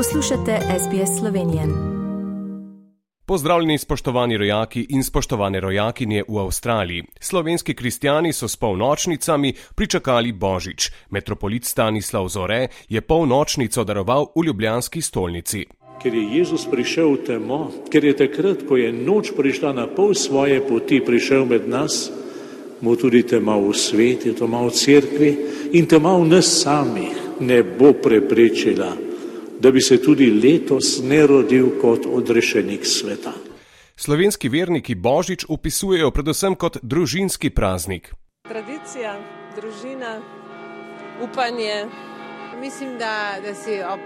Poslušate SBS Slovenije. Pozdravljeni, spoštovani rojaki in spoštovane rojakinje v Avstraliji. Slovenski kristijani so s polnočnicami pričakali Božič. Metropolit Stanislav Zore je polnočnico daroval v Ljubljanski stolnici. Ker je Jezus prišel v temo, ker je takrat, ko je noč prišla na pol svoje poti, prišel med nas, mu tudi tema v sveti, tema v cerkvi in tema v nas samih ne bo preprečila, da bi se tudi letos ne rodil kot odrešenik sveta. Slovenski verniki Božič upisujejo predvsem kot družinski praznik. Tradicija, družina, upanje. Mislim, da, da si op,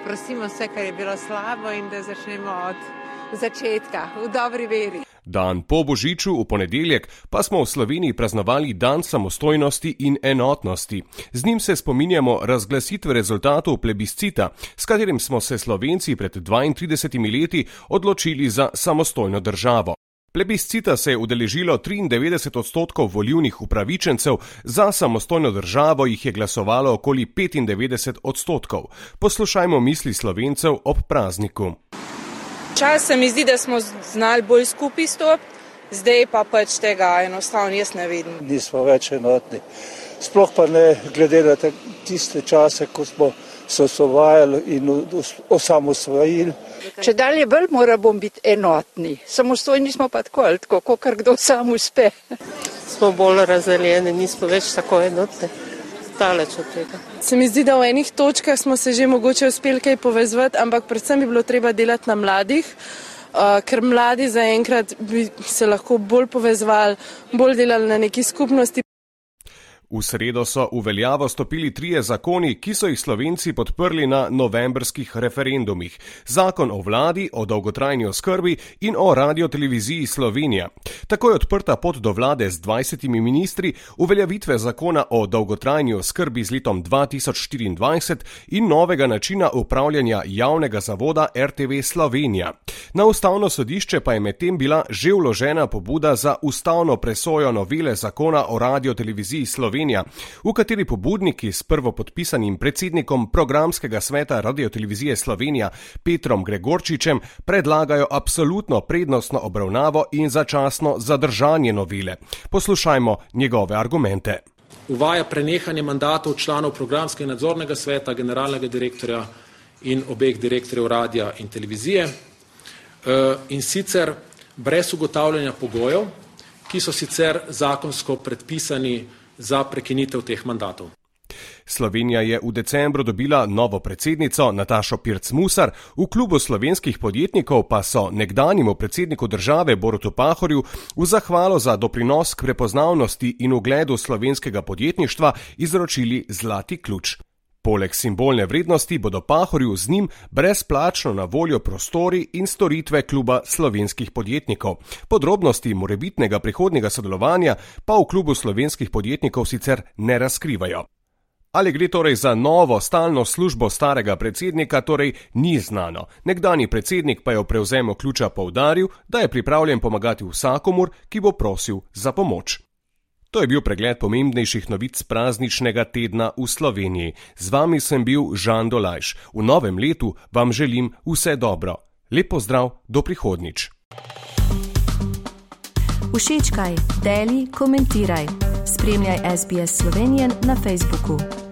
oprostimo vse, kar je bilo slabo in da začnemo od začetka, v dobri veri. Dan po Božiču, v ponedeljek, pa smo v Sloveniji praznovali Dan samostojnosti in enotnosti. Z njim se spominjamo razglasitve rezultatov plebiscita, s katerim smo se Slovenci pred 32 leti odločili za samostojno državo. Plebiscita se je udeležilo 93 odstotkov volivnih upravičencev, za samostojno državo jih je glasovalo okoli 95 odstotkov. Poslušajmo misli slovencev ob prazniku čas se mi zdi, da smo znali bolj skupaj stopiti, zdaj pa pač tega enostavno jaz ne vidim. Nismo več enotni. Sploh pa ne glede na tiste čase, ko smo se osvojili in osamosvojili. Če dalje bolj moramo biti enotni, samostojni smo pa tako, tako kar kdo sam uspe. Smo bolj razdeljeni, nismo več tako enotni daleč od tega. Se mi zdi, da v enih točkah smo se že mogoče uspeli kaj povezati, ampak predvsem bi bilo treba delati na mladih, uh, ker mladi zaenkrat bi se lahko bolj povezvali, bolj delali na neki skupnosti. V sredo so v veljavo stopili trije zakoni, ki so jih slovenci podprli na novembrskih referendumih: zakon o vladi, o dolgotrajni oskrbi in o radioteleviziji Slovenija. Tako je odprta pot do vlade z 20 ministri, uveljavitve zakona o dolgotrajni oskrbi z letom 2024 in novega načina upravljanja javnega zavoda RTV Slovenija. Na ustavno sodišče pa je medtem bila že vložena pobuda za ustavno presojo novele zakona o radioteleviziji Slovenija. Slovenija, v kateri pobudniki s prvo podpisanim predsednikom programskega sveta radiotelevizije Slovenija Petrom Gregorčičem predlagajo absolutno prednostno obravnavo in začasno zadržanje novele. Poslušajmo njegove argumente. Uvaja prenehanje mandatov članov programskega nadzornega sveta, generalnega direktorja in obeh direktorjev radia in televizije eh, in sicer brez ugotavljanja pogojev, ki so sicer zakonsko predpisani za prekinitev teh mandatov. Slovenija je v decembru dobila novo predsednico Natašo Pirc-Musar, v klubu slovenskih podjetnikov pa so nekdanjemu predsedniku države Borutu Pahorju v zahvalo za doprinos k prepoznavnosti in ugledu slovenskega podjetništva izročili zlati ključ. Poleg simbolne vrednosti bodo pahorju z njim brezplačno na voljo prostori in storitve kluba slovenskih podjetnikov. Podrobnosti morebitnega prihodnjega sodelovanja pa v klubu slovenskih podjetnikov sicer ne razkrivajo. Ali gre torej za novo stalno službo starega predsednika, torej ni znano. Nekdani predsednik pa je v prevzemu ključa povdaril, da je pripravljen pomagati vsakomur, ki bo prosil za pomoč. To je bil pregled pomembnejših novic prazničnega tedna v Sloveniji. Z vami sem bil Žan Dolajš. V novem letu vam želim vse dobro. Lepo zdrav, do prihodnič. Všečkaj, deli, komentiraj. Spremljaj SBS Slovenijo na Facebooku.